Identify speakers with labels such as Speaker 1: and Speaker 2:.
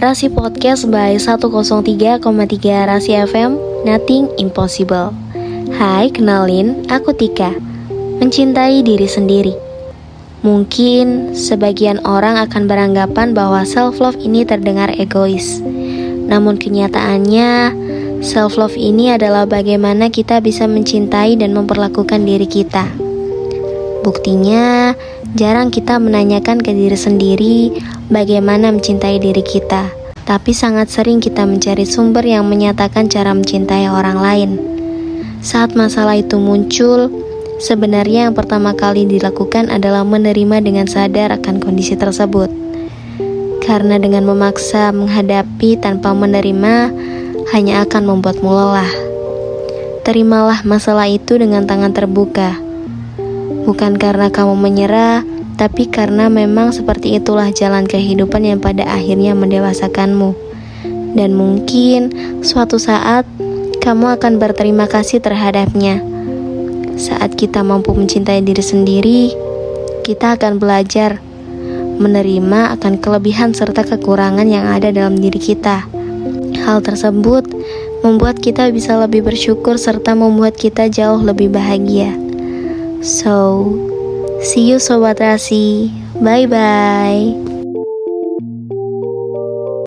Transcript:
Speaker 1: Rasi Podcast by 103,3 Rasi FM Nothing Impossible. Hai, kenalin, aku Tika Mencintai diri sendiri. Mungkin sebagian orang akan beranggapan bahwa self-love ini terdengar egois. Namun kenyataannya Self-love ini adalah bagaimana kita bisa mencintai dan memperlakukan diri kita. Buktinya, jarang kita menanyakan ke diri sendiri bagaimana mencintai diri kita, tapi sangat sering kita mencari sumber yang menyatakan cara mencintai orang lain. Saat masalah itu muncul, sebenarnya yang pertama kali dilakukan adalah menerima dengan sadar akan kondisi tersebut. Karena dengan memaksa menghadapi tanpa menerima hanya akan membuatmu lelah. Terimalah masalah itu dengan tangan terbuka Bukan karena kamu menyerah, tapi karena memang seperti itulah jalan kehidupan yang pada akhirnya mendewasakanmu. Dan mungkin suatu saat kamu akan berterima kasih terhadapnya. Saat kita mampu mencintai diri sendiri, kita akan belajar menerima akan kelebihan serta kekurangan yang ada dalam diri kita. Hal tersebut membuat kita bisa lebih bersyukur serta membuat kita jauh lebih bahagia. So, see you Sobat Rasi. Bye bye.